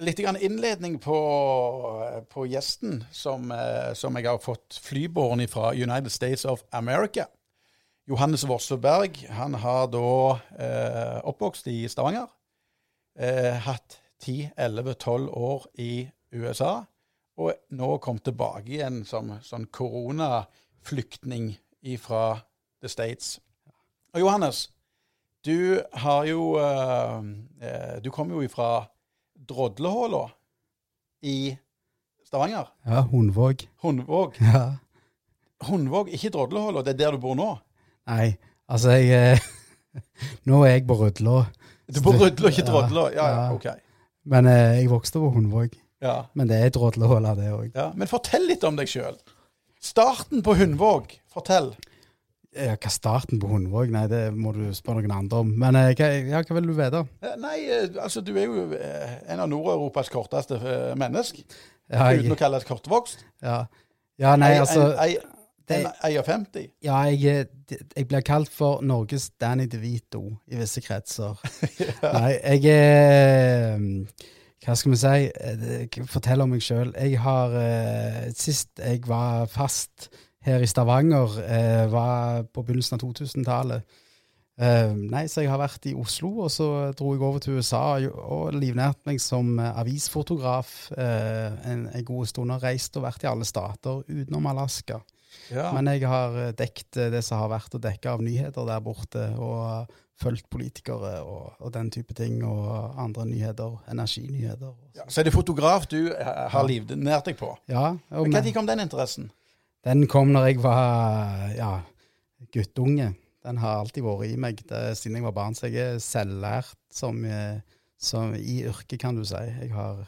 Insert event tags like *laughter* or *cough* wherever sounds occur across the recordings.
litt grann innledning på, på gjesten som, eh, som jeg har fått flybåren fra United States of America. Johannes Vosseberg han har da eh, oppvokst i Stavanger. Eh, hatt 10-11-12 år i USA. Og nå kom tilbake igjen som sånn koronaflyktning fra The States. Og Johannes, du har jo eh, eh Du kommer jo ifra Drodlehåla i Stavanger. Ja, Hundvåg. Hundvåg. Ja. Hundvåg, ikke Drodlehåla. Det er der du bor nå? Nei, altså jeg eh, *laughs* Nå er jeg på Rødlå. Du bor på Rødlå, ikke Drodlå? Ja, ja, Ja. ok. Men eh, jeg vokste på Hundvåg. Ja, Men det er Drodlehåla, det òg. ja. Men fortell litt om deg sjøl. Starten på Hundvåg. Fortell. Ja, hva starten på Hundvåg? Nei, det må du spørre noen andre om. Men eh, hva, ja, hva vil du vite? Eh, Nei, eh, altså du er jo en av Nord-Europas korteste mennesk. Ja, Uten jeg, å kalles kortvokst. ja. ja, nei, altså en, en, 50. Ja, jeg, jeg blir kalt for Norges Danny DeVito i visse kretser. *laughs* Nei, jeg er Hva skal vi si? Fortell om meg sjøl. Jeg har Sist jeg var fast her i Stavanger, eh, var på begynnelsen av 2000-tallet. Eh, nei, så jeg har vært i Oslo, og så dro jeg over til USA og, livnært meg som eh, avisfotograf eh, en, en god stund. Og reist og vært i alle stater utenom Alaska. Ja. Men jeg har eh, dekket eh, det som har vært å dekke av nyheter der borte, og fulgt politikere og, og den type ting, og andre nyheter, energinyheter. Ja, så er det fotograf du har livnært deg på. Ja, og men, Når kom den interessen? Den kom når jeg var ja, guttunge. Den har alltid vært i meg det, siden jeg var barn, så jeg er selvlært som, eh, som i yrket, kan du si. Jeg har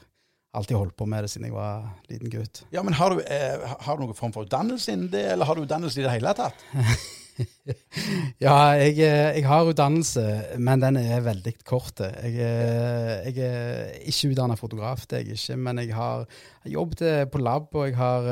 alltid holdt på med det siden jeg var liten gutt. Ja, men Har du, eh, har du noen form for utdannelse innen det, eller har du utdannelse i det hele tatt? *laughs* *laughs* Ja, jeg, eh, jeg har utdannelse, men den er veldig kort. Jeg, er- jeg er ikke utdanna fotograf, det er jeg ikke, men jeg har jobbet eh, på lab, og jeg har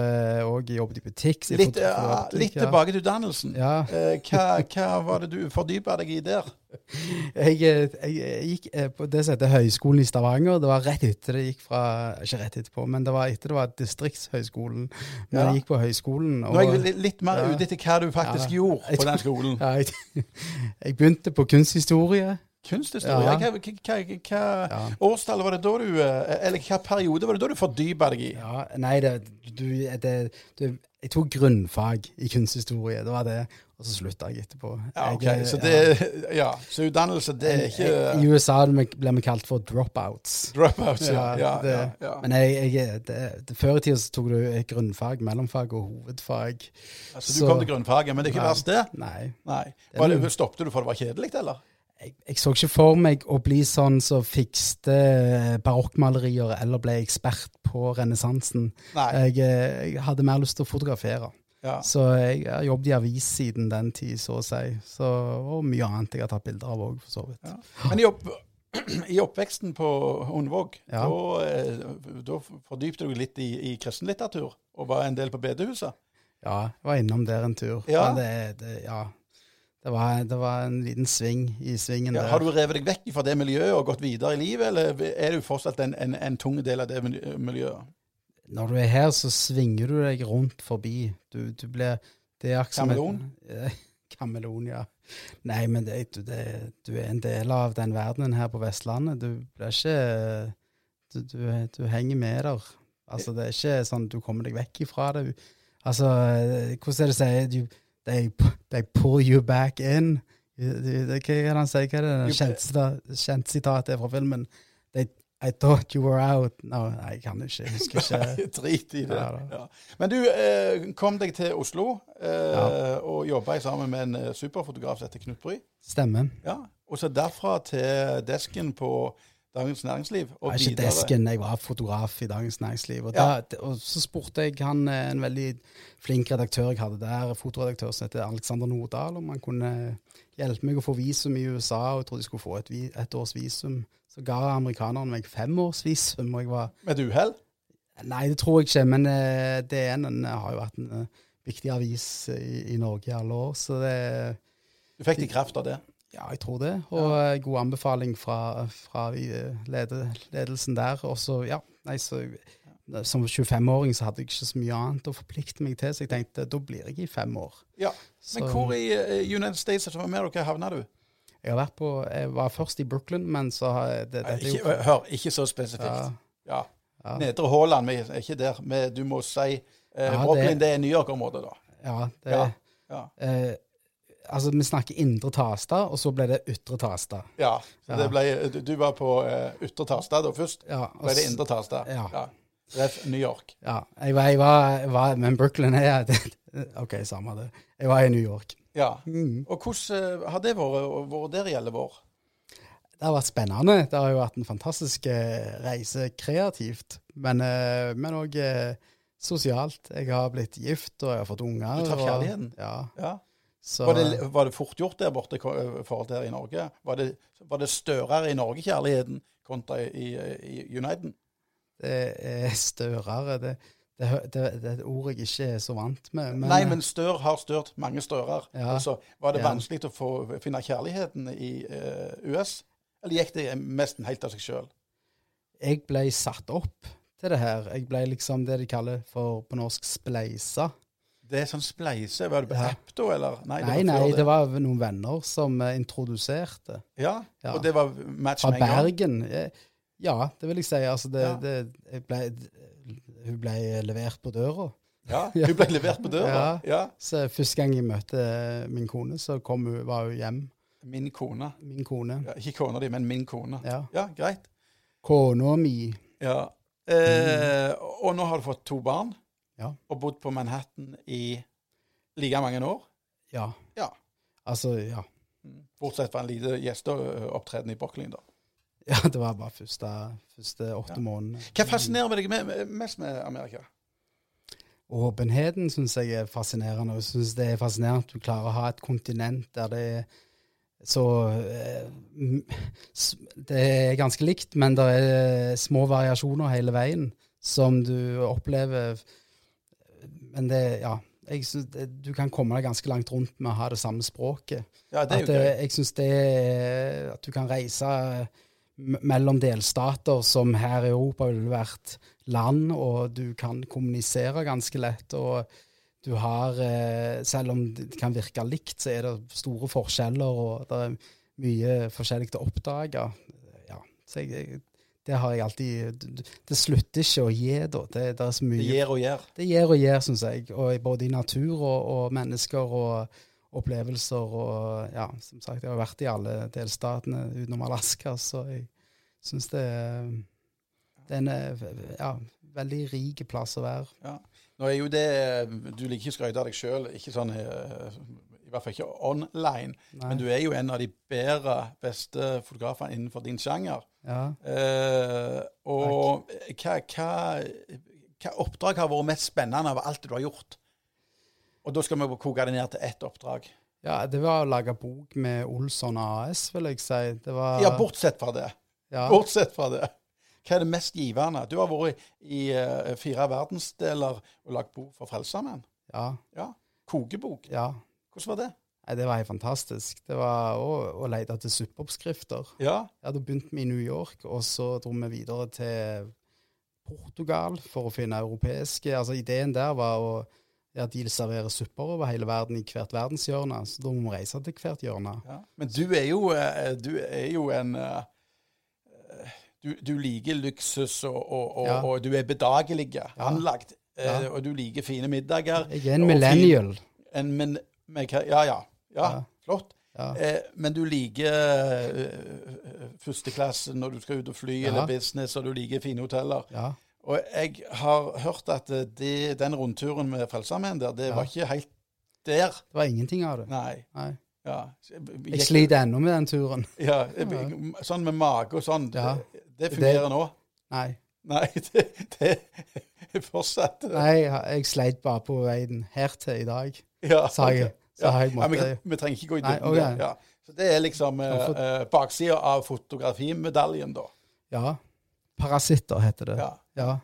òg jobbet i butikk. jeg Litt, eh, litt tilbake til utdannelsen. Ja, Eh, hva, hva var det du fordypa deg i der? *laughs* jeg, jeg, jeg gikk eh, på det som heter Høgskolen i Stavanger. Det var rett etter det gikk fra Ikke rett etterpå, men det var etter det var Distriktshøgskolen. Men Ja. jeg gikk på høyskolen. Nå er jeg litt mer Ja. ute etter hva du faktisk Ja. gjorde på den tror- skolen. ja, *laughs* jeg, begynte på kunsthistorie. Kunsthistorie. Ja. Hva, hva, hva, årstall var det da du eh, Eller hva periode var det da du fordypa deg i? Ja, nei, det, du, det, du, jeg tok grunnfag i kunsthistorie, det var det. Og så slutta jeg etterpå. Ja, ok, Jeg, Så det Ja, så utdannelse, det er I USA blir vi kalt for dropouts. dropouts, ja. ja, det. Men jeg, jeg, det, før i tida så tok du grunnfag, mellomfag og hovedfag. Altså, du kom til grunnfaget, men det er ikke verst, det? Nei. Nei. Var det, stoppet du for det var kjedelig, eller? Jeg, jeg så ikke for meg å bli sånn som fikste barokkmalerier eller ble ekspert på renessansen. Jeg, eh, jeg hadde mer lyst til å fotografere. Ja. Så jeg har jobbet i avis siden den tid, så å si. Så, og mye annet jeg har tatt bilder av òg, for så vidt. Ja. Men i, opp, *clears throat* i oppveksten på Hundvåg, Ja. da, eh, da fordypte du litt i, i kristenlitteratur, og var en del på bedehuset? Ja, jeg var innom der en tur. Ja. Det, det, ja. Det var, det var en liten sving i svingen der. har du revet deg vekk fra det miljøet og gått videre i livet, eller er du fortsatt en, en, en tung del av det miljøet? Når du er her, så svinger du deg rundt forbi. Du, du blir det er Kameleon? *laughs* Kameleon, ja. Nei, men det, du, det, du er en del av den verdenen her på Vestlandet. Du blir ikke Du, du, du henger med der. Altså, det er ikke sånn du kommer deg vekk ifra det. Altså, hvordan er det å si they, they pull you back in. Hva er det han sier? Hva er det kjente sitatet fra filmen? They, I thought you were out. No, nei, jeg kan ikke. Jeg husker ikke. *laughs* Drit i det. Ja. Ja. Men du eh, kom deg til Oslo eh, Ja. og jobba sammen med en eh, superfotograf som heter Knut Bry. Stemmer. Ja. Og så derfra til desken på Dagens Næringsliv. Og Jeg ikke desken, jeg var fotograf i Dagens Næringsliv. Og, Ja. da, og så spurte jeg han, eh, en veldig flink redaktør jeg hadde der, fotoredaktør som heter Alexander Nordahl, om han kunne hjelpe meg å få visum i USA. Og jeg trodde jeg skulle få et, et års visum. Så ga amerikaneren meg fem års visum. Og jeg var Med et uhell? Nei, det tror jeg ikke, men uh, DN den har jo vært en uh, viktig avis i, i Norge i alle år. Så det Du fikk det i kraft av det? Ja, jeg tror det. Og ja. god anbefaling fra, fra eh, ledelsen der. Og så, ja, nei, så som 25-åring så hadde jeg ikke så mye annet å forplikte meg til, så jeg tenkte da blir jeg i fem år. Ja, Så- Men hvor i eh, United States of America havna du? Jeg, har vært på, jeg var først i Brooklyn, men så det, dette er Ikke, hør, ikke så spesifikt. ja, Ja. ja, Nedre Haaland, er ikke der. men du må si eh, Brooklyn, det- det er New York-området, da. ja, det, Ja. Ja. Eh, altså, vi snakker indre Tasta, og så ble det ytre Tasta. ja. Så Ja. Det ble, du, var på uh, Ytre Tasta da først. Ja, og ble det Indre Tasta. Ja. Ref New York. Ja, jeg var, jeg var, var Men Brooklyn er *laughs* OK, samme det. Jeg var i New York. Ja. Mm. Og hvordan eh, har det vært, vært der i alle år? Det har vært spennende. Det har jo vært en fantastisk eh, reise kreativt, men òg sosialt. Jeg har blitt gift, og jeg har fått unger. Du traff og- kjærligheten? Ja. Ja. Så, Var det, var det fort gjort der borte i forhold til her i Norge? Var det, var det større i Norge, kjærligheten, kontra i, i United? det er størere. Det, det, er et ord jeg ikke er så vant med. Men, Nei, men stør har størt mange stører. Ja. Altså, var det Ja. vanskelig å få, finne kjærligheten i eh, US? Eller gikk det nesten helt av seg sjøl? jeg ble satt opp til det her. Jeg ble liksom det de kaller for på norsk spleisa. Det er sånn spleise. Var det på Ja. app da, eller? Nei, var nei, det var noen venner som uh, introduserte. Ja, Ja. og det var match Fra med en gang? Bergen. Eh, Ja, det vil jeg si. Altså, det, det, ble, hun ble levert på døra. Ja, *laughs* Hun ble levert på døra? Ja. Så første gang jeg møtte min kone, så kom hun, var hun hjem. Min kone. Min kone. Ikke kona di, men min kone. Ja. Ja, greit. Kona mi. Ja. Eh, og nå har du fått to barn, Ja. og bodd på Manhattan i like mange år. Ja. Ja. Altså, ja. Bortsett fra en liten gjesteopptreden i Brooklyn, da. Ja, det var bare første, første åtte Ja. månedene. Hva fascinerer deg med, mest med Amerika? Åpenheten syns jeg er fascinerende. og Jeg syns det er fascinerende at du klarer å ha et kontinent der det er så eh, Det er ganske likt, men det er små variasjoner hele veien som du opplever. Men det Ja. Det, du kan komme deg ganske langt rundt med å ha det samme språket. Ja, det At, eh, jeg syns det At du kan reise mellom delstater som her i Europa ville vært land, og du kan kommunisere ganske lett. og du har, eh, Selv om det kan virke likt, så er det store forskjeller, og det er mye forskjellig å oppdage. Ja, så jeg, jeg, det har jeg alltid Det, slutter ikke å gi, da. Det, det er så mye Det gir og gjør. det gir og gir, syns jeg. Og både i natur og, og mennesker og opplevelser. Og ja, som sagt, jeg har vært i alle delstatene utenom Alaska, så jeg syns det, det er en ja, veldig rik plass å være. Ja. Nå er jo det Du liker ikke å skryte av deg sjøl, ikke sånn eh, i hvert fall ikke online. Nei. Men du er jo en av de bedre, beste fotografene innenfor din sjanger. Ja. Eh, og hva, hva, hva oppdrag har vært mest spennende av alt du har gjort? Og da skal vi koke det ned til ett oppdrag. ja, det var å lage bok med Olsson AS, vil jeg si. Det var Ja, bortsett fra det. ja, Bortsett fra det. Hva er det mest givende? Du har vært i eh, fire verdensdeler og lagd bok for Frelsesarmeen. ja, Ja. Kokebok. ja. Hvordan var det? Nei, det var helt fantastisk. Det var å, å lete etter suppeoppskrifter. Ja. Jeg hadde begynt med i New York, og så dro vi videre til Portugal for å finne europeiske Altså Ideen der var å, at de serverer supper over hele verden i hvert verdenshjørne. Så da må vi reise til hvert hjørne. Ja. Men du er jo, eh, du er jo en eh, du, du liker luksus, og, og, og, Ja. og du er bedagelig anlagt. eh, Ja. Og du liker fine middager. Jeg er en millennial. fin- En, men, med, ja, ja, ja. Flott. Ja. Eh, men du liker uh, førsteklasse når du skal ut og fly, Ja. eller business, og du liker fine hoteller. ja. Og jeg har hørt at de, den rundturen med Frelsesarmeen der, det var ikke helt der. Det var ingenting av det. Nei. Nei. Ja. Jeg sliter ennå med den turen. Ja, *laughs* Sånn med mage og sånn, Ja. det, det fungerer nå? Nei. Nei, *laughs* det, det er fortsatt Nei, jeg, jeg sleit bare på veien her til i dag. Ja, Sa jeg. ok. Ja, måtte, ja vi, vi, trenger ikke gå i dybden. Okay. Ja. Så det er liksom eh, eh, baksida av fotografimedaljen, da. Ja. Parasitter heter det. Ja. ja.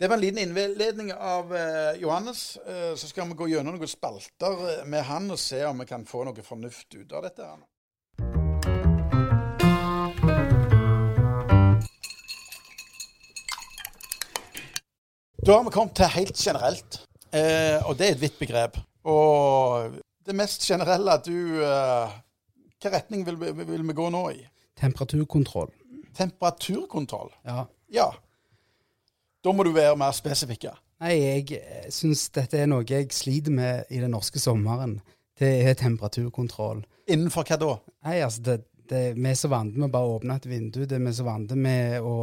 Det var en liten innledning av eh, Johannes. Eh, så skal vi gå gjennom noen spalter eh, med han og se om vi kan få noe fornuft ut av dette. her. Da har vi kommet til helt generelt, eh, og det er et vidt begrep. Og det mest generelle du uh, Hvilken retning vil, vi- vil vi gå nå i? Temperaturkontroll. Temperaturkontroll. Ja. Ja. Da må du være mer spesifikk. Nei, jeg syns dette er noe jeg sliter med i den norske sommeren. Det er temperaturkontroll. Innenfor hva da? Nei, altså, det, det, vi er så vant med å bare åpne et vindu. Det er vi så vant med å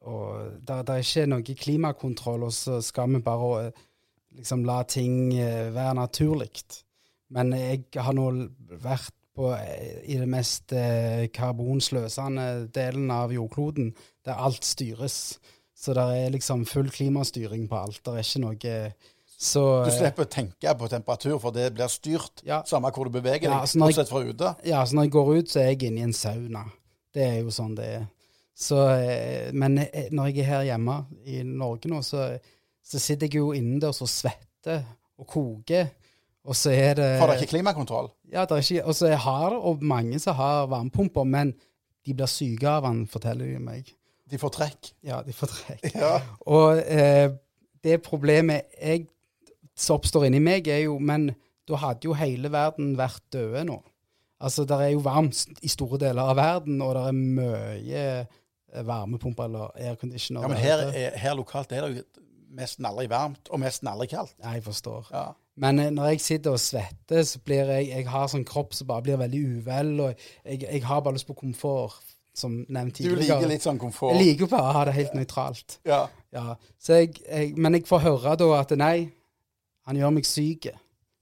det, er ikke noe klimakontroll, og så skal vi bare liksom la ting eh, være naturlig. Men jeg har nå vært på, eh, i det mest eh, karbonsløsende delen av jordkloden, der alt styres. Så det er liksom full klimastyring på alt. Det er ikke noe så Du slipper å tenke på temperatur, for det blir styrt Ja. samme hvor du beveger Ja, deg, altså når jeg- fra ute. Ja, så når jeg går ut, så er jeg inne i en sauna. Det er jo sånn det er. Så, eh, men eh, når jeg er her hjemme i Norge nå, så, så sitter jeg jo innendørs og svetter og koker. Og så er det For det er ikke klimakontroll. Ja, det er ikke, og så er har og mange som har varmepumper, men de blir syke av den, forteller de meg. De får trekk. Ja, de får trekk. *laughs* Ja. Og eh, det problemet jeg, som oppstår inni meg, er jo Men da hadde jo hele verden vært døde nå. Altså, det er jo varmt i store deler av verden, og det er mye eh, varmepumper eller airconditioner. ja, men her, er, her lokalt er det jo nesten aldri varmt, og nesten aldri kaldt. Ja, jeg forstår. Ja. Men eh, når jeg sitter og svetter, så blir jeg Jeg har sånn kropp som bare blir veldig uvel, og jeg, jeg har bare lyst på komfort, som nevnt tidligere. Du liker litt sånn komfort. Jeg liker bare å ha det helt nøytralt. Ja. Ja, så jeg, jeg, men jeg får høre da at nei, han gjør meg syk.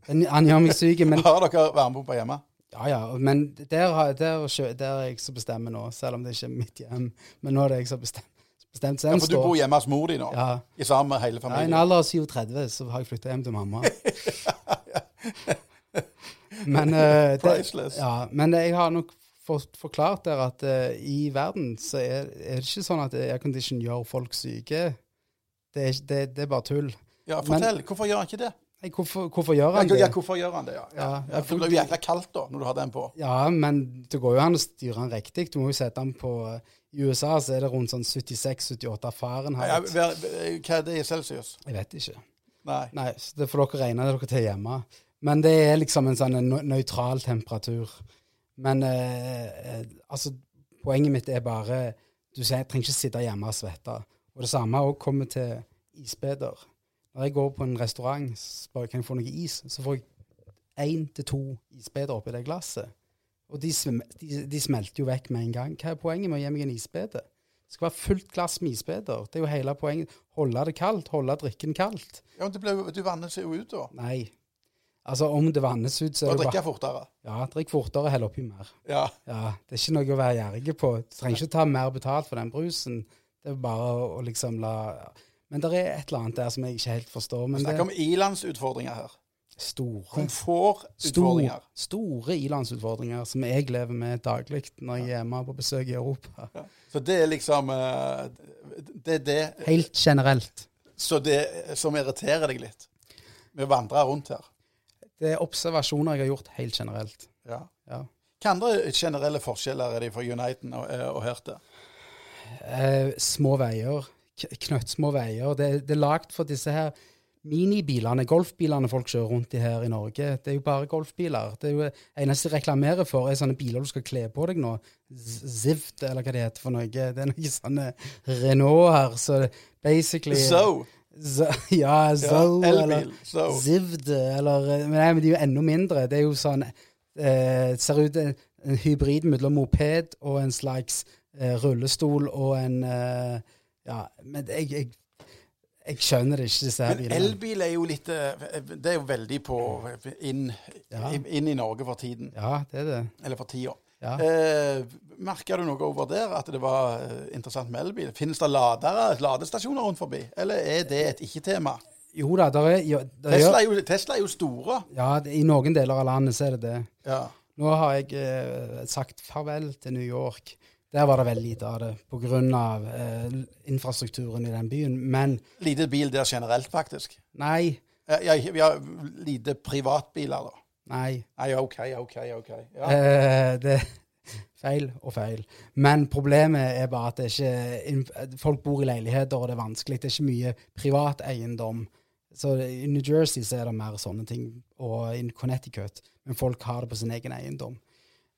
Han, han gjør meg syk, men *laughs* Har dere varmepumpe hjemme? ja, ja, men der, der, der, der er jeg som bestemmer nå, selv om det ikke er mitt hjem. Men nå er det jeg som bestemmer. Bestemt så Ja, for du bor hjemme hos mor di nå? Ja, I sammen med hele ja, I en alder av 37 så har jeg flytta hjem til mamma. *laughs* Men, uh, det, ja, men jeg har nok fått forklart der at uh, i verden så er, er det ikke sånn at aircondition gjør folk syke. Det er, det, det er bare tull. Ja, fortell. Hvorfor gjør han ikke det? Nei, hvorfor, hvorfor gjør han det? ja, hvorfor gjør han det? Ja, ja. Ja, for det blir jo jækla kaldt da, når du har den på. Ja, men det går jo an å styre den riktig. Du må jo sette den på I USA så er det rundt sånn 76-78 Ja, Fahrenheit. Ja, hva er det i celsius? Jeg vet ikke. Nei. Nei, så det får dere regne dere til hjemme. Men det er liksom en sånn nøytral temperatur. Men eh, eh, altså, poenget mitt er bare Du trenger ikke sitte hjemme og svette. Og det samme òg kommer til isbeder. Når jeg går på en restaurant jeg, kan jeg få noe is, så får jeg én til to isbeder oppi det glasset. Og de, de, de smelter jo vekk med en gang. Hva er poenget med å gi meg en isbede? Det skal være fullt glass med isbeder. Det er jo hele poenget. Holde det kaldt, holde drikken kaldt. Ja, men det ble, du vanner seg jo ut da. Nei. Altså, om det vannes ut, så er det drikke drikk fortere. Ja, drikk fortere, hell oppi mer. Ja. Ja, Det er ikke noe å være gjerrig på. Du trenger ikke ta mer betalt for den brusen. Det er bare å liksom la Men det er et eller annet der som jeg ikke helt forstår. Vi Men det snakker om ilandsutfordringer her. er store, store, Komfortutfordringer. store ilandsutfordringer som jeg lever med daglig når jeg er hjemme på besøk i Europa. Ja. Så det er liksom eh, Det er det Helt generelt. så det som irriterer deg litt med å vandre rundt her. Det er observasjoner jeg har gjort helt generelt. Ja. Ja. Hvilke andre generelle forskjeller er det fra Uniten og, eh, og her til? Eh, små veier, knøttsmå veier. Det, det er lagd for disse her minibilene, golfbilene folk kjører rundt i her i Norge. Det er jo bare golfbiler. Det er jo eneste de reklamerer for, er sånne biler du skal kle på deg nå. Zivt, eller hva det heter for noe. Det er noen sånne Renault her, så basically So. Z ja, Ja, eller. So. Zivd, eller men Nei, men de er jo enda mindre. Det er jo sånn eh, Ser ut en, en hybrid mellom moped og en slags eh, rullestol og en eh, Ja, men jeg, jeg, jeg skjønner ikke, disse her Men bilene. elbil er jo litt eh, Det er jo veldig på inn, Ja. inn i Norge for tiden. Ja, det er det. Eller for tida. Ja. Eh, Merker du noe over der, at det var eh, interessant med elbil? Finnes det ladere, ladestasjoner rundt forbi, eller er det et ikke-tema? Jo da, der er, jo, der Tesla, er jo, Tesla er jo store. ja, det- i noen deler av landet så er det det. Ja. Nå har jeg eh, sagt farvel til New York. Der var det veldig lite av det pga. Eh, infrastrukturen i den byen. Men Lite bil der generelt, faktisk. nei, ja, vi har lite privatbiler, da. nei. Nei, OK, OK, OK. Ja. Eh, det, feil og feil. Men problemet er bare at det er ikke folk bor i leiligheter, og det er vanskelig. Det er ikke mye privat eiendom. Så I New Jersey så er det mer sånne ting, og i Connecticut. Men folk har det på sin egen eiendom.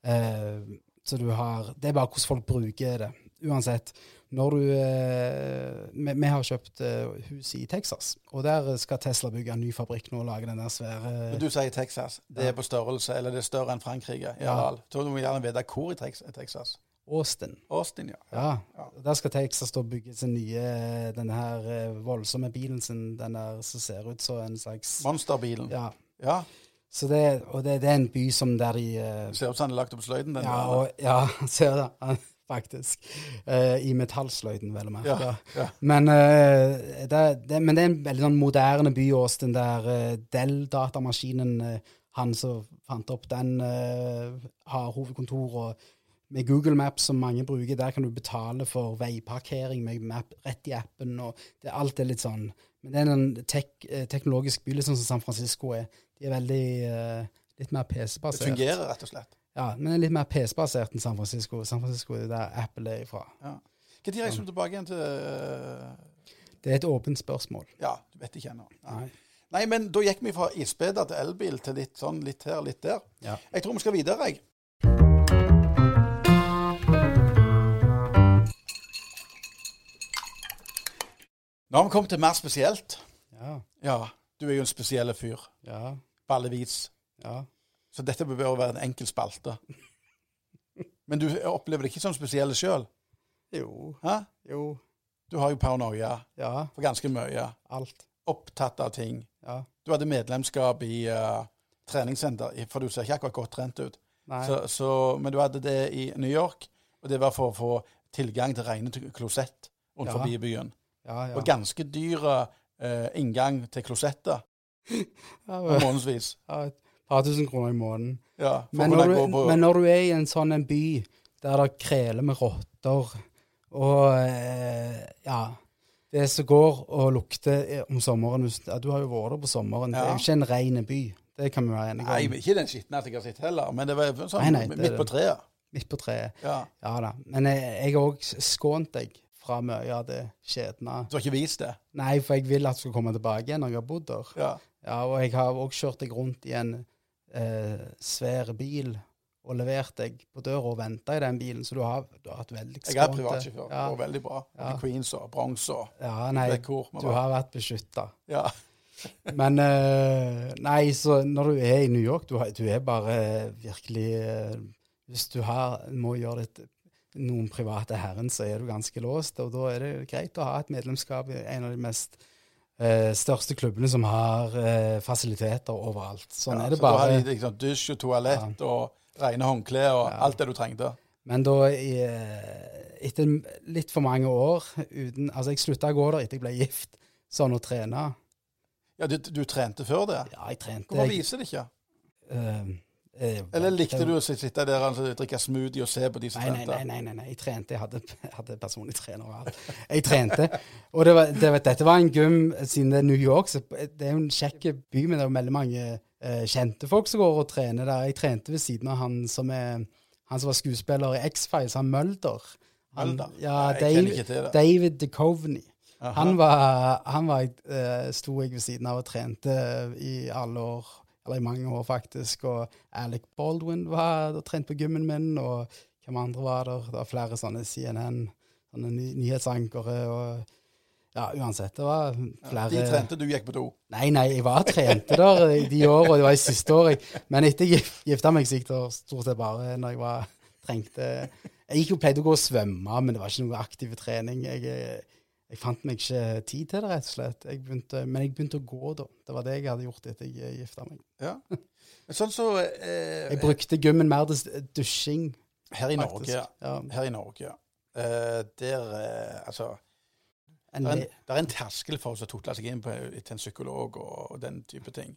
Eh, så du har Det er bare hvordan folk bruker det. Uansett. Når du eh, vi, vi, har kjøpt eh, hus i Texas, og der skal Tesla bygge en ny fabrikk nå og lage den der svære Du sier Texas. Det er på størrelse, eller det er større enn Frankrike? Ja. Så du må gjerne vite hvor i Texas. Austin. Austin, ja. ja. ja. Der skal Texas da bygge sin nye den her eh, voldsomme bilen sin, den der som ser ut som en slags Monsterbilen. Ja. ja. Så det, og det, det, er en by som der de uh, Ser ut som han er lagt opp sløyden? Den ja, og, ja, *laughs* ser det *laughs* faktisk. Uh, I metallsløyden, vel å merke. Ja, ja. Men, uh, det, det, men, det, er en veldig sånn moderne by, Austin, der uh, Dell-datamaskinen, han som fant opp den, har hovedkontor. og med Google Maps, som mange bruker, der kan du betale for veiparkering med map rett i appen. og det, Alt er litt sånn. Men det er en tek, teknologisk by, liksom som San Francisco er. De er veldig litt mer PC-basert. Det fungerer, rett og slett. Ja, men litt mer PC-basert enn San Francisco. San Francisco er der Apple er ifra. Ja. Når reiser du tilbake igjen til uh... Det er et åpent spørsmål. Ja, du vet ikke ennå. Nei. Nei, men da gikk vi fra isbeder til elbil til litt sånn litt her, litt der. Ja. Jeg tror vi skal videre, jeg. Nå har vi kommet til mer spesielt. Ja. ja. Du er jo en spesiell fyr. Ja. Ballevis. Ja. Så dette bør være en enkel spalte. Men du opplever det ikke som spesielle sjøl? Jo. Hæ? Jo. Du har jo paranoia ja. for ganske mye. Alt. Opptatt av ting. Ja. Du hadde medlemskap i uh, treningssenter, for du ser ikke akkurat godt trent ut. Så, så, men du hadde det i New York, og det var for å få tilgang til rene klosett rundt ja. forbi byen. Ja, ja. Og ganske dyre uh, inngang til klosetter. Månedsvis. Ja, par tusen kroner i måneden. Ja, men, når du, men, når du, er i en sånn en by der det kreler med rotter og eh, ja Det som går og lukter om sommeren ja, Du har jo vært der på sommeren. Ja. Det er jo ikke en ren by. Det kan vi være enige om. Nei, ikke den skitne jeg har sett heller, men det var sånn nei, nei, midt på treet. Midt på treet. Ja. ja da. Men jeg har òg skånt deg fra mye av det skjedne. Du har ikke vist det? Nei, for jeg vil at du skal komme tilbake igjen når jeg har bodd der. Ja. Ja og jeg har òg kjørt deg rundt i en eh, svær bil og levert deg på døra og venta i den bilen, så du har, du har hatt veldig skånt. Jeg er privatsjåfør. Ja. Går veldig bra. Ja. Queens og Bronx og ja, nei, Du har vært beskytta. Ja. *laughs* Men eh, Nei, så når du er i New York, du, du er bare virkelig eh, Hvis du har, må gjøre ditt noen private herren, så er du ganske låst. Og da er det greit å ha et medlemskap i en av de mest eh, største klubbene som har eh, fasiliteter overalt. Sånn ja, er det så bare. Da har de liksom, dusj og toalett ja. og rene håndklær og ja. alt det du trengte. Men da, i, eh, etter litt for mange år uten Altså, jeg slutta å gå der etter jeg ble gift, sånn å trene. Ja, du, du trente før det? Ja, jeg trente. Hvorfor viser det ikke? Uh, Eh, Eller likte du å sitte der og drikke smoothie og se på de som nei, trente? Nei, nei, nei, nei, jeg trente. Jeg hadde, hadde personlig trener og alt. Jeg trente. Og det var, det, dette var en gym siden det er New York, så det er jo en kjekk by, men det er jo veldig mange eh, kjente folk som går og trener der. Jeg trente ved siden av han som, er, han som var skuespiller i X-Files, han Mølder. Han, Mølder? Ja, David, David Duchovny. Han var, han var uh, sto jeg ved siden av og trente i alle år eller i mange år, faktisk. Og Alec Baldwin var og trent på gymmen min, og hvem andre var der? Det var flere sånne CNN, sånne ny nyhetsankere. og ja, uansett. Det var flere ja, De trente, du gikk på do? Nei, nei, jeg var trente der i de åra. Det var i siste året. Men etter jeg gifta meg, så gikk det stort sett bare når jeg var trengte Jeg gikk jo pleide å gå og svømme, men det var ikke noe aktiv trening. Jeg jeg fant meg ikke tid til det, rett og slett. Jeg begynte, men jeg begynte å gå da. Det var det jeg hadde gjort etter jeg gifta meg. Ja. Sånn så, eh, jeg brukte gymmen mer til dusjing. Her i faktisk. Norge, ja. Her i Norge, ja. Eh, der eh, Altså det er, en, det er en terskel for oss å tukle seg inn på, til en psykolog og, og den type ting.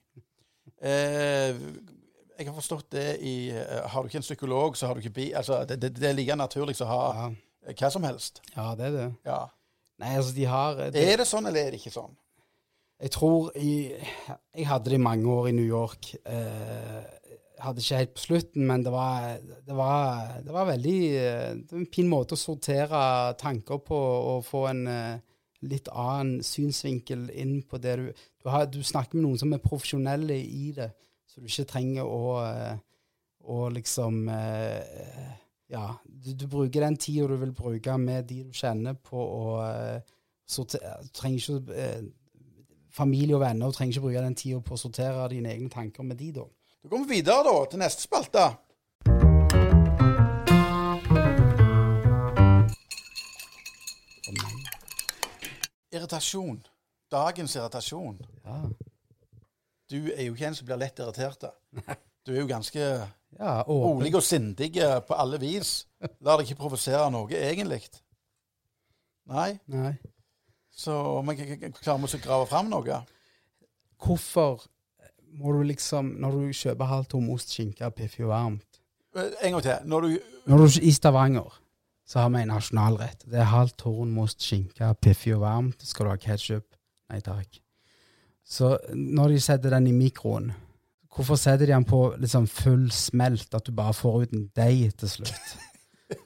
Eh, jeg har forstått det i eh, Har du ikke en psykolog, så har du ikke bi... Altså, det, det, det er like naturlig som å ha ja. hva som helst. Ja, det er det. Ja. Nei, altså, de har det, Er det sånn, eller er det ikke sånn? Jeg tror i, Jeg hadde det i mange år i New York. Eh, hadde ikke helt på slutten, men det var, det var, det var veldig eh, det var en fin måte å sortere tanker på og få en eh, litt annen synsvinkel inn på det du Du, har, du snakker med noen som er profesjonelle i det, så du ikke trenger å, eh, å liksom eh, Ja, du, du bruker den tida du vil bruke med de du kjenner, på å eh, sortere trenger ikke eh, Familie og venner trenger ikke bruke den tida på å sortere dine egne tanker med de, da. Da går vi videre da, til neste spalte. Irritasjon. Dagens irritasjon. Ja. Du er jo ikke en som blir lett irritert. Du er jo ganske ja rolig og sindig på alle vis. Lar deg ikke provosere noe, egentlig. Nei. Nei. Så k- klarer vi å grave fram noe. Hvorfor må du liksom, når du kjøper halvt tom ost, skinke, piff og varmt Eh, En gang til. Når du Når du I Stavanger så har vi en nasjonalrett. Det er halvt torn most, ost, skinke, piff og varmt. Skal du ha ketsjup? Nei takk. Så når de setter den i mikroen, hvorfor setter de den på liksom full smelt, at du bare får ut en deig til slutt?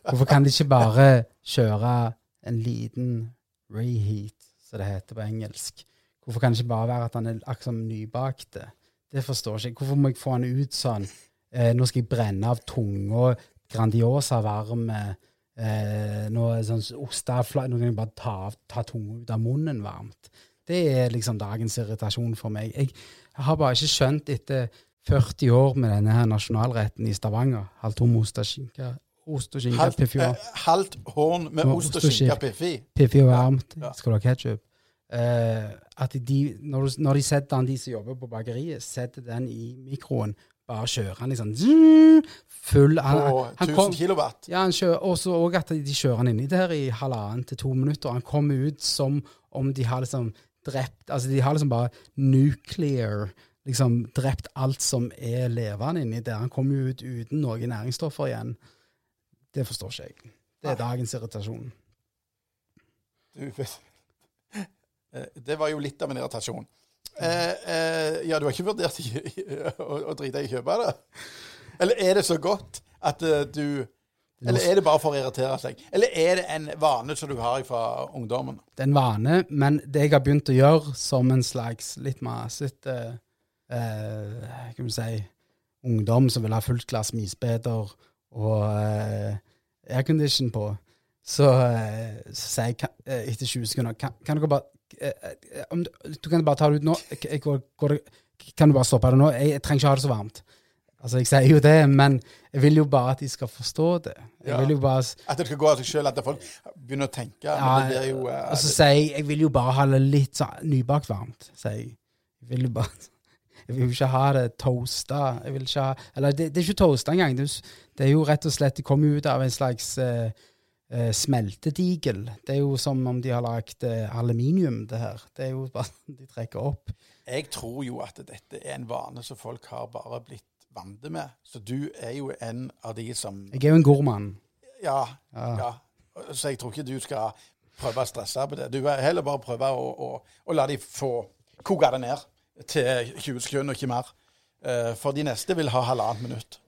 Hvorfor kan de ikke bare kjøre en liten reheat, som det heter på engelsk? Hvorfor kan det ikke bare være at han er akkurat som nybakte? Det forstår ikke jeg. Hvorfor må jeg få han ut sånn? Eh, nå skal jeg brenne av tunga, Grandiosa varme, eh, det sånn ostefla, nå kan jeg bare ta, ta tunga ut av munnen varmt. Det er liksom dagens irritasjon for meg. Jeg har bare ikke skjønt etter 40 år med denne her nasjonalretten i Stavanger, halvtom ost og skinke, ost og skinke, halvt, piffi og eh, halvt horn med Med ost og skinke piffi. Piffi og varmt. Ja. Skal du ha ketsjup? Uh, at de, når, du, når de setter den, de som jobber på bakeriet, setter den i mikroen, bare kjører den liksom full han, På 1000 kom, kilowatt. ja, han kjører, Og så òg at de kjører den inni der i halvannen til to minutter. Han kommer ut som om de har liksom drept Altså, de har liksom bare nuclear Liksom drept alt som er levende inni der. Han kommer jo ut uten noen næringsstoffer igjen. Det forstår ikke jeg. Det er dagens irritasjon. Du, Eh, det var jo litt av en irritasjon. Eh, eh, ja, du har ikke vurdert å, å drite i å kjøpe det? Eller er det så godt at eh, du Eller er det bare for å irritere seg? Eller er det en vane som du har fra ungdommen? Det er en vane, men det jeg har begynt å gjøre som en slags litt masete eh, Kan si ungdom som vil ha fullt glass misbeder og eh, aircondition på, så, eh, så sier jeg kan, eh, etter 20 sekunder Kan, kan dere bare eh, eh, om du, kan bare ta det ut nå. Jeg, går, går kan du bare stoppe det nå? Jeg, jeg trenger ikke ha det så varmt. Altså, Jeg sier jo det, men jeg vil jo bare at de skal forstå det. Jeg Ja. vil jo bare At det skal gå av seg sjøl, at folk begynner å tenke. Ja, men det jo uh, Og så sier jeg jeg vil jo bare ha det litt sånn nybakt varmt. sier jeg. Jeg vil jo bare *laughs* Jeg vil jo ikke ha det toasta. Jeg vil ikke ha Eller det, det er ikke toasta engang. Det, det er jo rett og slett Det kommer ut av en slags uh, uh, smeltedigel. Det er jo som om de har lagd aluminium, det her. Det er jo bare *laughs* de trekker opp. Jeg tror jo at dette er en vane som folk har bare blitt vant med. Så du er jo en av de som Jeg er jo en gormann. Ja. Ja. ja. Så jeg tror ikke du skal prøve å stresse på det. Du vil heller bare prøve å, å, å la de få koke det ned til 20 sekunder, og ikke mer. Eh, For de neste vil ha halvannet minutt.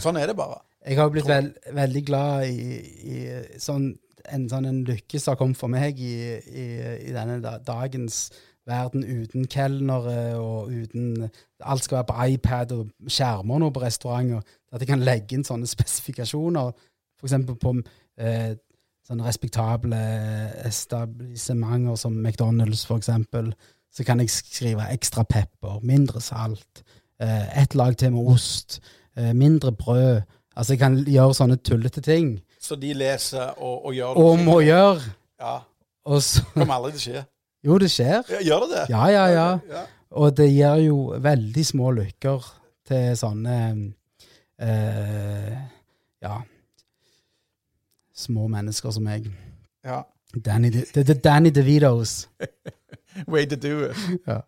Sånn er det bare. Jeg har jo blitt veld, veldig glad i, i sånn, en sånn en lykke som har kommet for meg i, i, i denne da, dagens verden uten kelnere og uten Alt skal være på iPad og skjermer nå på restauranter. At jeg kan legge inn sånne *laughs* spesifikasjoner, f.eks. på eh, sånne respektable etablissementer som McDonald's, f.eks. Så kan jeg skrive ekstra pepper, mindre salt, eh, ett lag til med ost, eh, mindre brød. Altså, jeg kan gjøre sånne tullete ting. Så de leser og, og gjør det. Og må gjøre. Ja. Og så Kommer aldri til å skje. Jo, det skjer. Ja, Gjør det det? Ja, ja, ja. ja. Og det gir jo veldig små lykker til sånne eh, Ja Små mennesker som meg. ja. Danny, De- det det er Danny DeVitos. *laughs* Way to do it. Ja.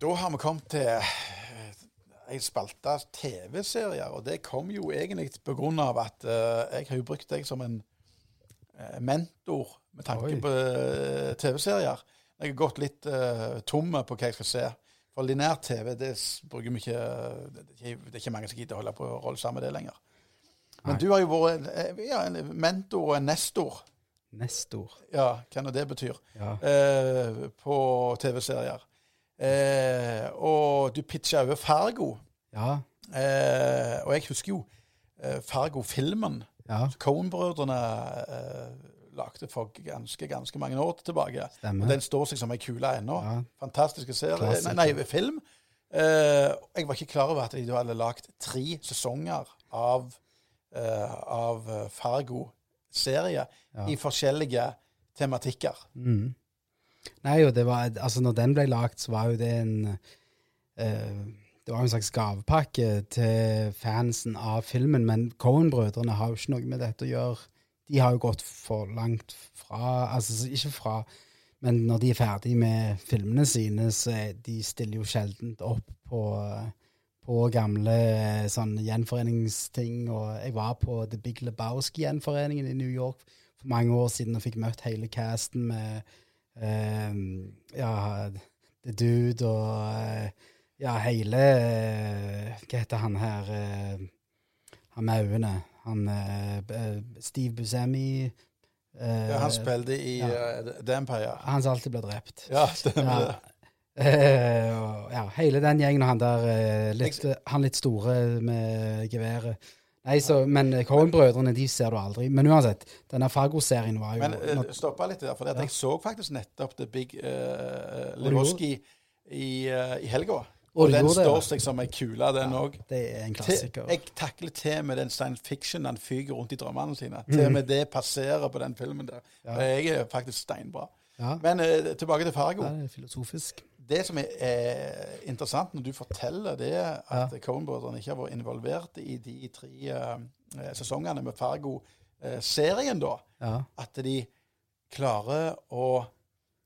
Da har vi kommet til ei spalte TV-serier, og det kom jo egentlig av at eh, jeg har jo brukt deg som en eh, mentor med tanke Oi. på eh, TV-serier. Jeg har gått litt uh, tomme på hva jeg skal se. For linær TV det bruker vi ikke Det er ikke, mange som gidder å holde på å rolle sammen med det lenger. Men Nei. du har jo vært ja, en mentor og en nestor, Nestor. ja, hva nå det betyr, Ja. eh, på TV-serier. Eh, og du pitcha over Fargo. Ja. Eh, og jeg husker jo eh, Fargo-filmen. Ja. Cohen-brødrene eh, lagde for ganske ganske mange år tilbake. Stemmer. Og den står seg som ei kule ennå. Ja. Fantastiske serie. Klassiker. Nei, nei, film. Eh, jeg var ikke klar over at de hadde lagd tre sesonger av, eh, av Fargo-serie Ja. i forskjellige tematikker. Mm. Nei, jo, det var Altså, når den ble lagt, så var jo det en eh, Det var jo en slags gavepakke til fansen av filmen, men Cohen-brødrene har jo ikke noe med dette å gjøre. De har jo gått for langt fra Altså ikke fra Men når de er ferdig med filmene sine, så de stiller jo sjelden opp på, på gamle sånn gjenforeningsting. Og jeg var på The Big Lebowski-gjenforeningen i New York for mange år siden og fikk møtt hele casten med ja, The Dude og eh, ja, hele eh, Hva heter han her? eh, han med øynene. Han Steve Buscemi. Ja, han spilte i ja. The Empire. han som alltid ble drept. Ja, stemmer det. Ja, hele den gjengen, og han der litt, han litt store med geværet. Nei, så, Men eh, Cohen-brødrene de ser du aldri. Men uansett, denne Fargo-serien var jo Men uh, stoppa litt der, for Ja. jeg så faktisk nettopp The Big uh, du i, uh, i helga. Og Og den står seg som ei kule, den òg. Det er en klassiker. Jeg takler til med den science fiction han fyker rundt i drømmene sine. Mhm. Til og med det passerer på den filmen der. Ja. Jeg er faktisk steinbra. Ja, Men uh, tilbake til Fargo. det er filosofisk. Det som er eh, interessant når du forteller det, at Ja. Coen-brødrene ikke har vært involvert i de tre uh, sesongene med Fargo-serien, da, Ja. at de klarer å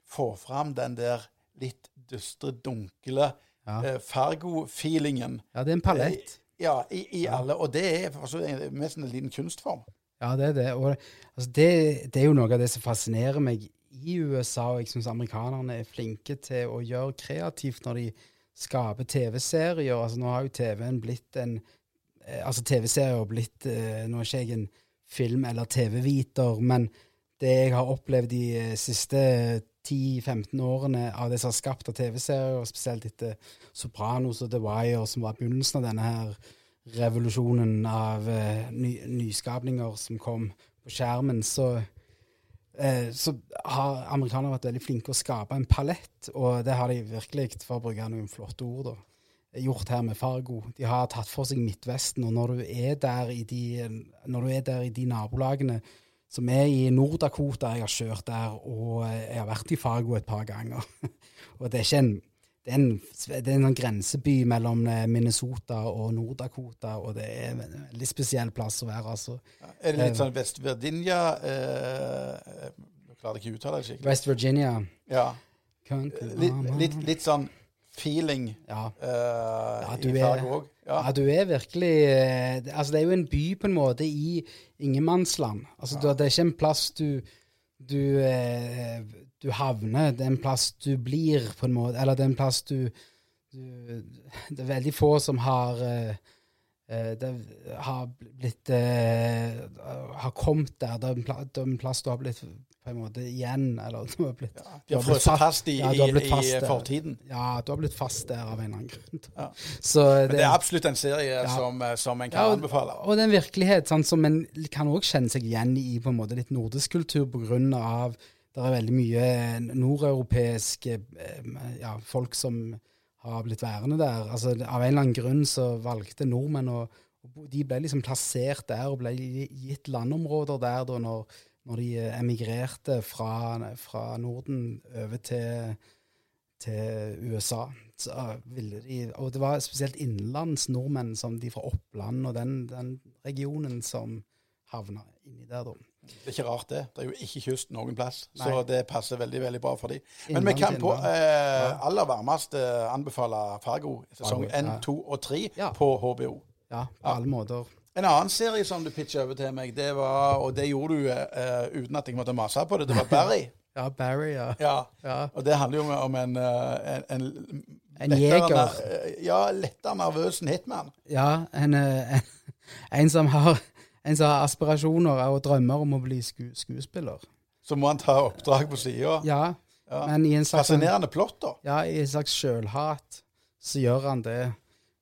få fram den der litt dystre, dunkle Ja. uh, Fargo-feelingen. ja, det er en palett. Ja, i, i alle. Og det er altså, mest en liten kunstform. Ja, det er det. Og altså, det, det er jo noe av det som fascinerer meg i USA, og jeg syns amerikanerne er flinke til å gjøre kreativt når de skaper TV-serier. Altså, nå har jo TV-en blitt en eh, Altså, TV-serier har blitt eh, Nå er ikke jeg en film- eller TV-viter, men det jeg har opplevd de eh, siste 10-15 årene av det som er skapt av TV-serier, spesielt etter Sopranos og The Wire, som var begynnelsen av denne her revolusjonen av ny, nyskapninger som kom på skjermen, så, eh, så har amerikanere vært veldig flinke å skape en palett, og det har de virkelig, for å bruke noen flotte ord, da, gjort her med Fargo. De har tatt for seg Midtvesten, og når du er der i de, er der i de nabolagene som er i Nord-Dakota, jeg har kjørt der, og jeg har vært i Fargo et par ganger, *laughs* og det er ikke en det er, en, det er en sånn grenseby mellom eh, Minnesota og Nord-Dakota, og det er en veldig spesiell plass å være. altså. Er det Eh. litt sånn West Virginia eh, Jeg klarer ikke å uttale det skikkelig. West Virginia. Ja. Country Litt, litt, litt sånn feeling Ja. eh, ja, i Fargo òg. Ja. ja, du er virkelig eh, det- Altså, det er jo en by på en måte i ingenmannsland. Altså, du, det er ikke en plass du du, eh, du havner, det er en plass du blir, på en måte. Eller det er en plass du, du Det er veldig få som har eh, eh, det har blitt eh, Har kommet der. Det er, en plass, er en plass du har blitt på en måte igjen, eller du har blitt Ja, du har blitt frosset fast i, Ja, fast i fortiden. Ja, du har blitt fast der av en eller annen grunn. Ja. Så Men det er absolutt en serie Ja. som, som en kan og, anbefale. og det er en virkelighet sånn, som en kan også kjenne seg igjen i på en måte litt nordisk kultur på grunn av det er veldig mye nordeuropeiske eh, ja, folk som har blitt værende der. Altså, av en eller annen grunn så valgte nordmenn å De ble liksom plassert der og ble gitt landområder der da når, når de eh, emigrerte fra, fra Norden over til, til USA. De, og det var spesielt innenlands nordmenn, som de fra Oppland og den, den regionen, som havna inni der, da. Det er ikke rart, det. Det er jo ikke kyst noen plass. Nei. Så det passer veldig veldig bra for dem. Men vi kan på eh, aller varmest eh, anbefale Fargo sesong Fargo, 1, ja. 2 og 3 Ja. på HBO. Ja, på alle måter. En annen serie som du pitcha over til meg, det var, og det gjorde du eh, uten at jeg måtte mase på det, det var Barry. *laughs* Ja, Barry, ja. Ja. ja. Og det handler jo om- en eh, En, en, En lettere jeger. eh, Ja, lettere nervøs hitman. Ja, en, en, en, som har, en som har aspirasjoner og drømmer om å bli sku, skuespiller. Så må han ta oppdrag på sida. Ja, Ja. men i en slags, Fascinerende plott, da. ja, i en slags sjølhat så gjør han det.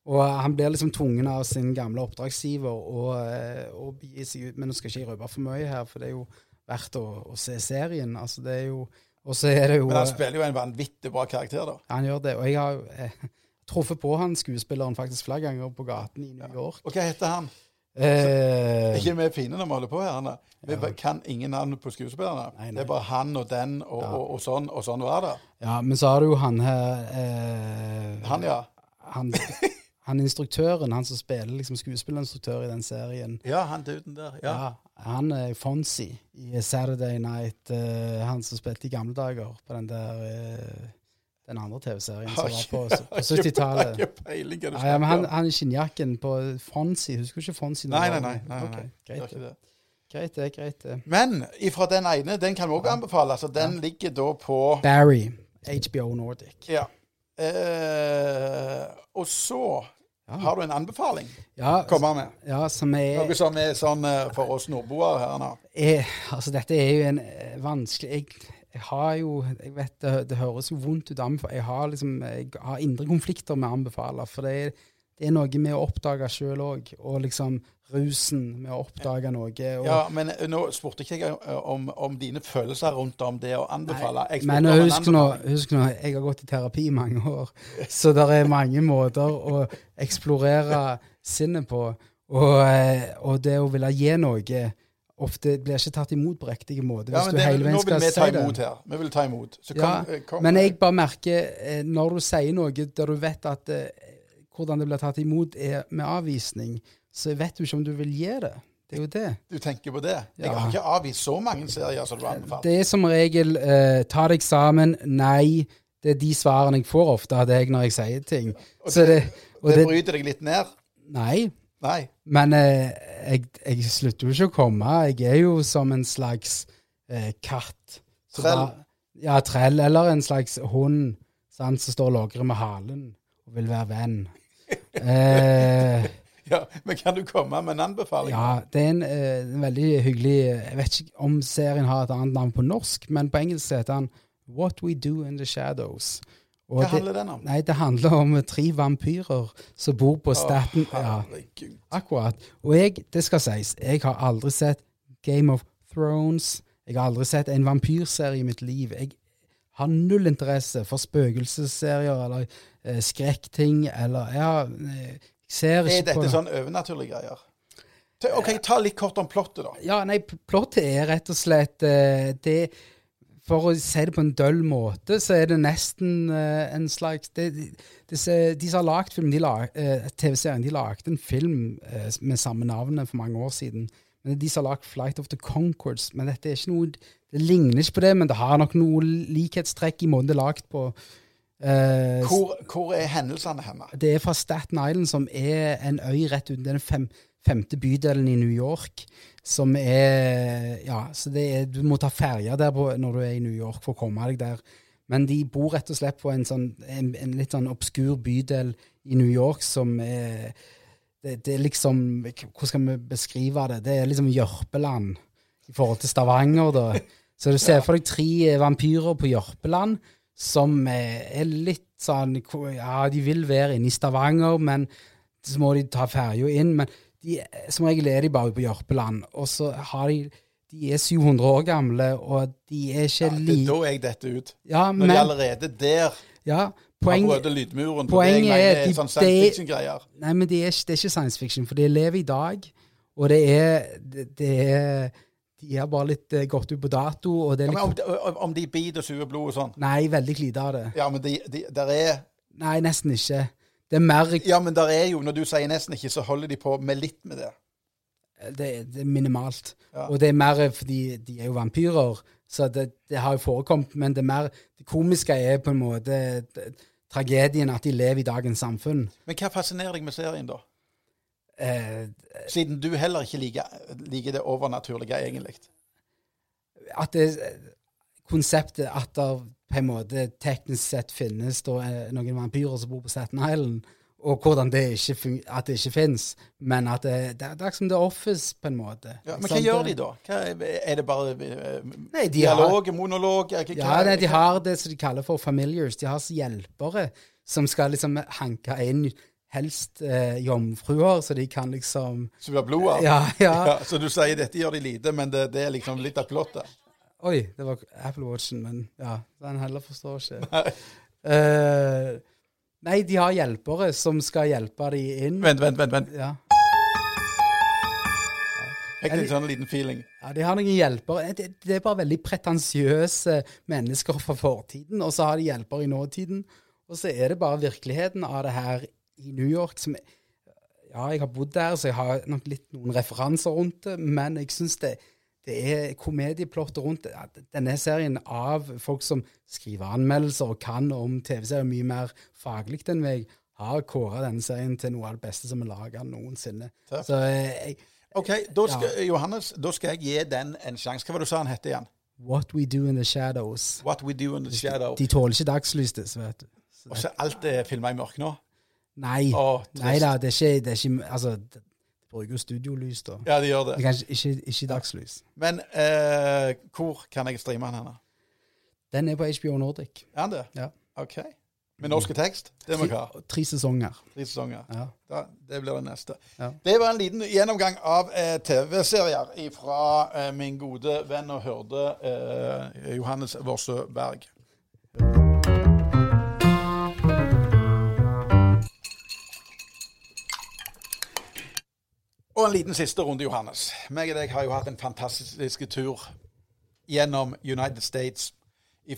Og han blir liksom tvungen av sin gamle oppdragsgiver å, eh, å begi seg ut. Men nå skal jeg ikke røpe for mye her, for det er jo verdt å, å se serien. Altså, det er jo Og så er det jo Men han spiller jo en vanvittig bra karakter, da. Han gjør det. Og jeg har eh, truffet på han skuespilleren faktisk flere ganger på gaten i New York. Og hva heter han? Eh, Ikke vi er fine når vi holder på her. Anna. Vi ja. kan ingen navn på skuespillerne. Det er bare han og den og, og, og sånn, og sånn var det. ja, men så har du jo han her eh, Han, ja. han, *laughs* han instruktøren, han som spiller liksom skuespillerinstruktør i den serien. Ja, han duden der. Ja. Ja, han er Fonzie i Saturday Night. Uh, han som spilte i gamle dager på den der eh, den andre TV-serien som var på, på 70-tallet. Jeg har ikke peiling Ja, ja, men han, i skinnjakken på Fonzie. Husker du ikke Fonzie? Nei, nei, nei. nei, Ok, nei. Er greit, det. greit det. Greit det. Men ifra den ene, den kan vi òg anbefale. Altså, den ligger da på Barry, HBO Nordic. Ja. Eh, og så Ja. har du en anbefaling Ja, komme med. ja som er, Noe som er sånn eh, for oss nordboere her nå. er Altså, dette er jo en eh, vanskelig jeg, jeg har jo Jeg vet det, det høres jo vondt ut, jeg har liksom jeg har indre konflikter med å anbefale. For det er, det er noe med å oppdage sjøl òg, og liksom rusen med å oppdage noe. Ja, men eh, nå spurte ikke jeg eh, om, om dine følelser rundt om det å anbefale. Jeg Men husk nå, husk nå, jeg har gått i terapi i mange år, så det er mange måter å eksplorere sinnet på. Og, eh, og det å ville gi noe ofte blir ikke tatt imot på riktig måte. Ja, Hvis men du det, nå vil vi ta imot her. Vi vil ta imot. Så Ja, kom, eh, kom Men jeg bare merker, eh, når du sier noe der du vet at eh, hvordan det blir tatt imot er med avvisning, så vet du ikke om du vil gi det. Det er jo det. Du tenker på det? Jeg Ja. har ikke avvist så mange serier som du anbefaler. Det er som regel eh, ta deg sammen, nei. Det er de svarene jeg får ofte av deg når jeg sier ting. Så det, og Det det, bryter deg litt ned? nei, Nei. men eh, jeg, jeg slutter jo ikke å komme. Jeg er jo som en slags eh, katt. Så Trell. da- Ja, trell. Eller en slags hund som står og logrer med halen og vil være venn. Eh, *laughs* Ja, men kan du komme med en anbefaling? ja, det er en, eh, en veldig hyggelig Jeg vet ikke om serien har et annet navn på norsk, men på engelsk heter den What We Do In The Shadows. Hva handler den om? nei, det handler om tre vampyrer som bor på Staten Å, ja, herregud. Akkurat. Og jeg, det skal sies, jeg har aldri sett Game of Thrones. Jeg har aldri sett en vampyrserie i mitt liv. Jeg har null interesse for spøkelsesserier eller eh, skrekkting eller Ja, eh, jeg ser Er ikke på dette sånn overnaturlige greier? OK, ta litt kort om plottet, da. Ja, nei, plottet er rett og slett eh, det For å si det på en døll måte, så er det nesten uh, en slags det, det, disse- De som har lagd film, de lag, uh, TV-serien, de lagde en film uh, med samme navnet for mange år siden. Men er de som har lagd Flight of the Concords. Men dette er ikke noe Det ligner ikke på det, men det har nok noe likhetstrekk i måten det er lagd på. Eh, Hvor, hvor er hendelsene henne? det er fra Staten Island, som er en øy rett uten den fem, femte bydelen i New York. Som er Ja, så det er, du må ta ferja der på, når du er i New York for å komme deg der. Men de bor rett og slett på en, sånn, en, en litt sånn obskur bydel i New York som er det, det er liksom Hvordan skal vi beskrive det? Det er liksom Jørpeland i forhold til Stavanger, da. Så du ser for deg tre vampyrer på Jørpeland som er litt sånn Ja, de vil være inne i Stavanger, men så må de ta ferja inn. Men de, som regel er de bare på Jørpeland. Og så har de De er 700 år gamle, og de er ikke Ja, da er jeg dette ut. Ja, Når de allerede der ja, har poeng, brøt lydmuren poenget det er de- sånn science fiction-greier. Nei, men det er, det er ikke science fiction, for de lever i dag. Og det er, det, det er De har bare litt eh, gått ut på dato, og det Ja, men litt om, om- om de biter og suger blod og sånn. Nei, veldig lite av det. Ja, men de, de, der er Nei, nesten ikke. Det er mer Ja, men der er jo, når du sier nesten ikke, så holder de på med litt med det. det, det er minimalt. Ja. Og det er mer fordi de er jo vampyrer, så det, det har jo forekommet. Men det er mer Det komiske er på en måte det- tragedien at de lever i dagens samfunn. Men hva fascinerer deg med serien, da? eh, Siden du heller ikke liker, liker det overnaturlige, egentlig. At det konseptet at det på en måte teknisk sett finnes eh, noen vampyrer som bor på Staten Island, og hvordan det ikke, at det ikke finnes, men at det, det, det er som The Office, på en måte. Ja, men hva Sant? gjør de da? Hva, er- det bare eh, Nei, de har- dialog, monolog? Hva, hva, Ja, nei, de har det som de kaller for familiars. De har hjelpere som skal liksom hanke inn helst eh, jomfruer, så de kan liksom Så du har blod av? Ja, ja. *laughs* Ja, så du sier dette gjør de lite, men det, det er liksom litt av plottet? Oi, det var Apple Watchen, men ja, den heller forstår ikke. *laughs* Eh, nei, de har hjelpere som skal hjelpe de inn. Vent, vent, vent. vent. Ja. Fikk litt sånn liten feeling. ja, de har noen hjelpere. Det, det er bare veldig pretensiøse mennesker fra fortiden, og så har de hjelpere i nåtiden. Og så er det bare virkeligheten av det her i New York som Ja, jeg har bodd der, så jeg har nok litt noen referanser rundt det, men jeg syns det, det er komedieplott rundt Denne serien av folk som skriver anmeldelser og kan om TV-serier mye mer faglig enn meg, har kåra denne serien til noe av det beste som er laga noensinne. Takk. Så eh, jeg, OK, da skal, Johannes, da skal jeg gi den en sjanse. Hva var det du sa han het igjen? What We Do In The Shadows. What We Do In The Shadows. De tåler ikke dagslys, vet du. Og så alt er filma i mørke nå? Nei. Å. Nei da, det er ikke, det er ikke Altså, bruker jo studiolys, da. Ja, de gjør det. Men kanskje ikke, ikke dagslys. Men eh, hvor kan jeg streame den henne? Den er på HBO Nordic. Er det? Ja. OK. Med norske tekst? Det må jeg ha. Tre, tre sesonger. Tre sesonger. Ja. Da, det blir det neste. Ja. Det var en liten gjennomgang av eh, TV-serier fra eh, min gode venn og hørde eh, Johannes Worsø Berg. Og en liten siste runde, Johannes. Meg og deg har jo hatt en fantastisk tur gjennom United States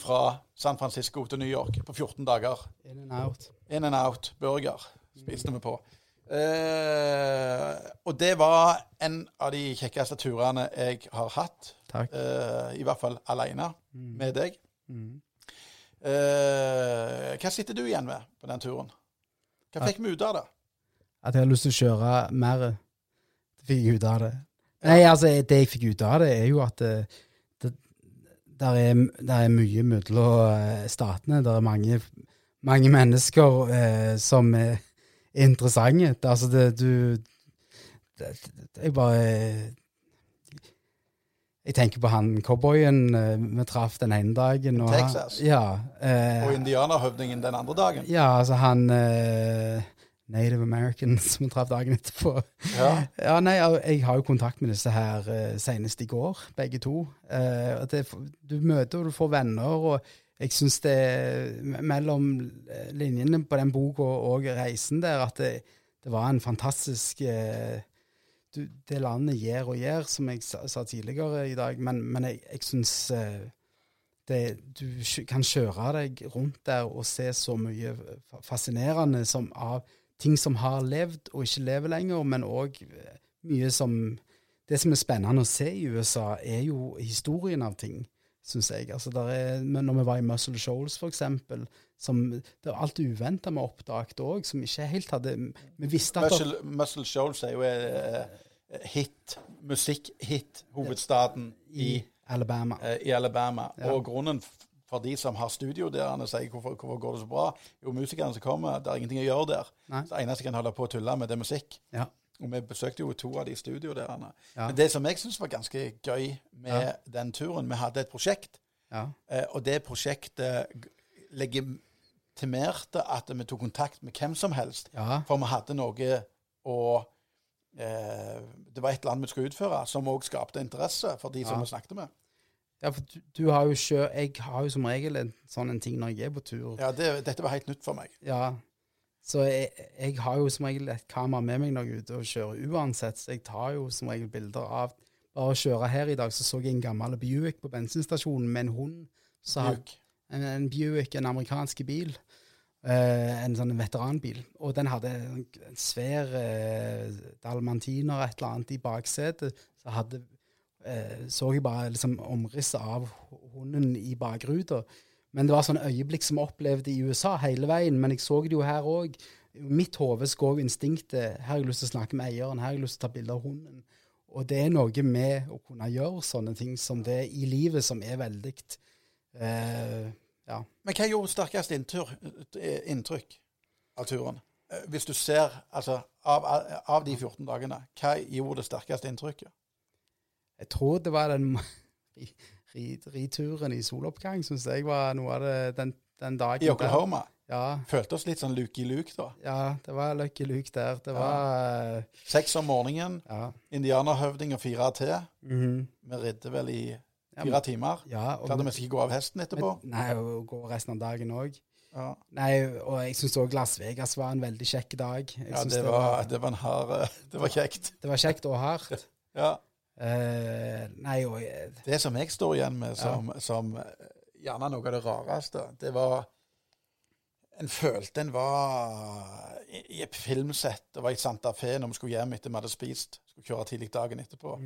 fra San Francisco til New York på 14 dager. In and out. In and out burger spiste vi på. Uh, og det var en av de kjekkeste turene jeg har hatt. Eh, I hvert fall alene med deg. Mm. Uh, hva sitter du igjen med på den turen? Hva fikk vi ut av det? At jeg har lyst til å kjøre mer. Det fikk jeg ut av det. Nei, altså, det jeg fikk ut av det, er jo at det, det der, er, der er mye mellom eh, statene. Der er mange, mange mennesker eh, som er interessante. Det, altså, det, du det, det, det er bare Jeg tenker på han cowboyen eh, vi traff den ene dagen. Og han- Texas? Ja. eh, Og indianerhøvdingen den andre dagen? ja, altså han eh, Native American som vi traff dagen etterpå. Ja. *laughs* Ja, nei, jeg har jo kontakt med disse her eh, senest i går, begge to. Eh, at det, du møter og du får venner, og jeg syns det mellom linjene på den boka og reisen der, at det, det var en fantastisk eh, du, Det landet gjør og gjør, som jeg sa, sa tidligere i dag, men, men jeg, jeg syns det, du kan kjøre deg rundt der og se så mye fascinerende som av ting som har levd og ikke lever lenger, men òg mye som Det som er spennende å se i USA, er jo historien av ting, syns jeg. Altså, der er, når vi var i Muscle Shoals, for eksempel, som, det var alt uventa vi oppdaget òg, som ikke helt hadde Vi visste at Muscle, Muscle Shoals er jo uh, hit, musikkhit, hovedstaden i, Alabama. Uh, i Alabama. Ja. Og grunnen for de som har studio der, og sier hvorfor, hvorfor går det så bra, jo musikerne som kommer, det er ingenting å gjøre der. Nei. Så det eneste jeg kan holde på å tulle med, det er musikk. Ja. Og vi besøkte jo to av de studio der. Ja. Men det som jeg syns var ganske gøy med Ja. den turen, vi hadde et prosjekt, Ja. eh, og det prosjektet legitimerte at vi tok kontakt med hvem som helst. For vi hadde noe å eh, Det var et eller annet vi skulle utføre, som òg skapte interesse for de som vi snakket med. Ja, for du, du har jo sjø, Jeg har jo som regel en sånn en ting når jeg er på tur. Ja, det, Dette var helt nytt for meg. Ja. Så jeg, jeg har jo som regel et kamera med meg når jeg er ute og kjører uansett, så jeg tar jo som regel bilder av Bare å kjøre her i dag, så så jeg en gammel Buick på bensinstasjonen med en hund. Så hadde- en, en Buick, en amerikansk bil. Uh, en sånn veteranbil. Og den hadde en, en svær uh, dalmantiner et eller annet i baksetet. Så hadde, eh, så jeg bare liksom omrisset av hunden i bakruta. Men det var sånne øyeblikk som jeg opplevde i USA hele veien. Men jeg så det jo her òg. Mitt hode så går instinktet Her har jeg lyst til å snakke med eieren, her har jeg lyst til å ta bilde av hunden. Og det er noe med å kunne gjøre sånne ting som det i livet som er veldig eh, Ja. Men hva gjorde sterkest inntrykk av turen? Eh, Hvis du ser, altså, av, av de 14 dagene, hva gjorde det sterkeste inntrykket? Jeg tror det var den ri- *laughs* ri- rituren i soloppgang, syns jeg var noe av det den, den dagen. I Oklahoma? Der. Ja, Følte oss litt sånn Lucky luke, da. ja, det var Lucky Luke der. Det var uh, Seks om morgenen, Ja. indianerhøvding og fire til. mhm. Vi ridde vel i Ja, fire timer. ja og, Klarte vi ikke gå av hesten etterpå. Nei, og gå resten av dagen òg. Ja, Nei, og jeg syns òg Las Vegas var en veldig kjekk dag. Jeg ja synes det, var, det var en hard eh, Det var kjekt. det var kjekt og hardt. *laughs* Ja. Eh, nei, og uh, Det som jeg står igjen med som, som eh, gjerne noe av det rareste, det var En følte en var i, i et filmsett. Det var i Santa Fe når vi skulle hjem etter vi hadde spist. Skulle kjøre tidlig dagen etterpå.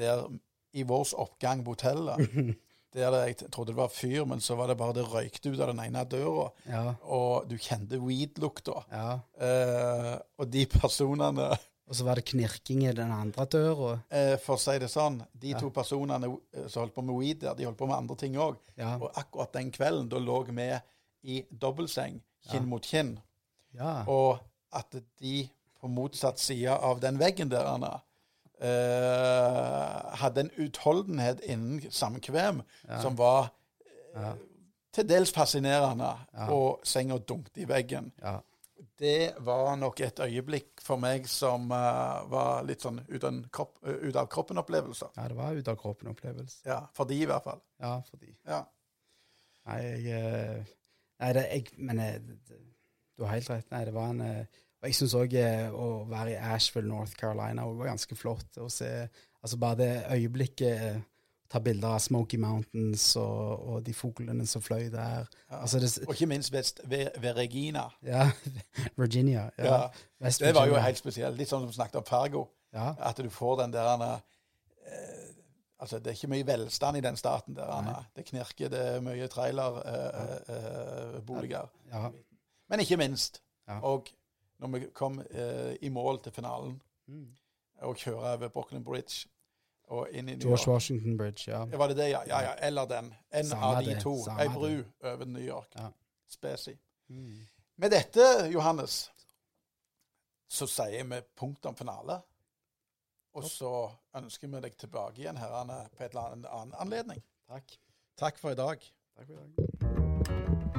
Der i vår oppgang på hotellet *laughs* der Jeg trodde det var fyr, men så var det bare det røykte ut av den ene døra. Ja. Og du kjente weed-lukta. ja. Eh, og de personene Og så var det knirking i den andre døra. Eh, for å si det sånn, de to personene eh, som holdt på med weed der, de holdt på med andre ting òg. Ja. Og akkurat den kvelden, da lå vi i dobbeltseng, kinn mot kinn. Ja. Og at de på motsatt side av den veggen der, Anna, eh, hadde en utholdenhet innen samkvem som var eh, til dels fascinerende. Og senga dunkte i veggen. ja. Det var nok et øyeblikk for meg som uh, var litt sånn ut kropp, uh, ut av kroppen-opplevelse. ja, det var ut av kroppen-opplevelse. Ja, for de i hvert fall. Ja, fordi Ja. Nei, jeg eh, Nei, det, jeg, men jeg, du har helt rett. Nei, det var en Og jeg syns òg å være i Asheville, North Carolina, var ganske flott å se. Altså bare det øyeblikket Ta bilder av Smoky Mountains og, og de fuglene som fløy der. Altså det, Og ikke minst ved, ved, ved Regina. ja, *laughs* Virginia. Ja, Ja, Virginia. Det var jo helt spesielt. Litt sånn som vi snakket om Fargo. Ja. At du får den der eh, Altså, det er ikke mye velstand i den staten der. Anna. Det knirker, det er mye trailerboliger. Eh, eh, Ja. Men ikke minst. Og når vi kom eh, i mål til finalen, og kjører over Brooklyn Bridge George York Washington Bridge, ja. Var det det, ja? Ja, ja. Eller den. En Samme av de to. Ei bru over New York. Ja. Spesi. Med dette, Johannes, så sier vi punktum finale. Og så ønsker vi deg tilbake igjen her Anne, på et eller annet annen anledning. Takk. Takk for i dag. Takk for i dag.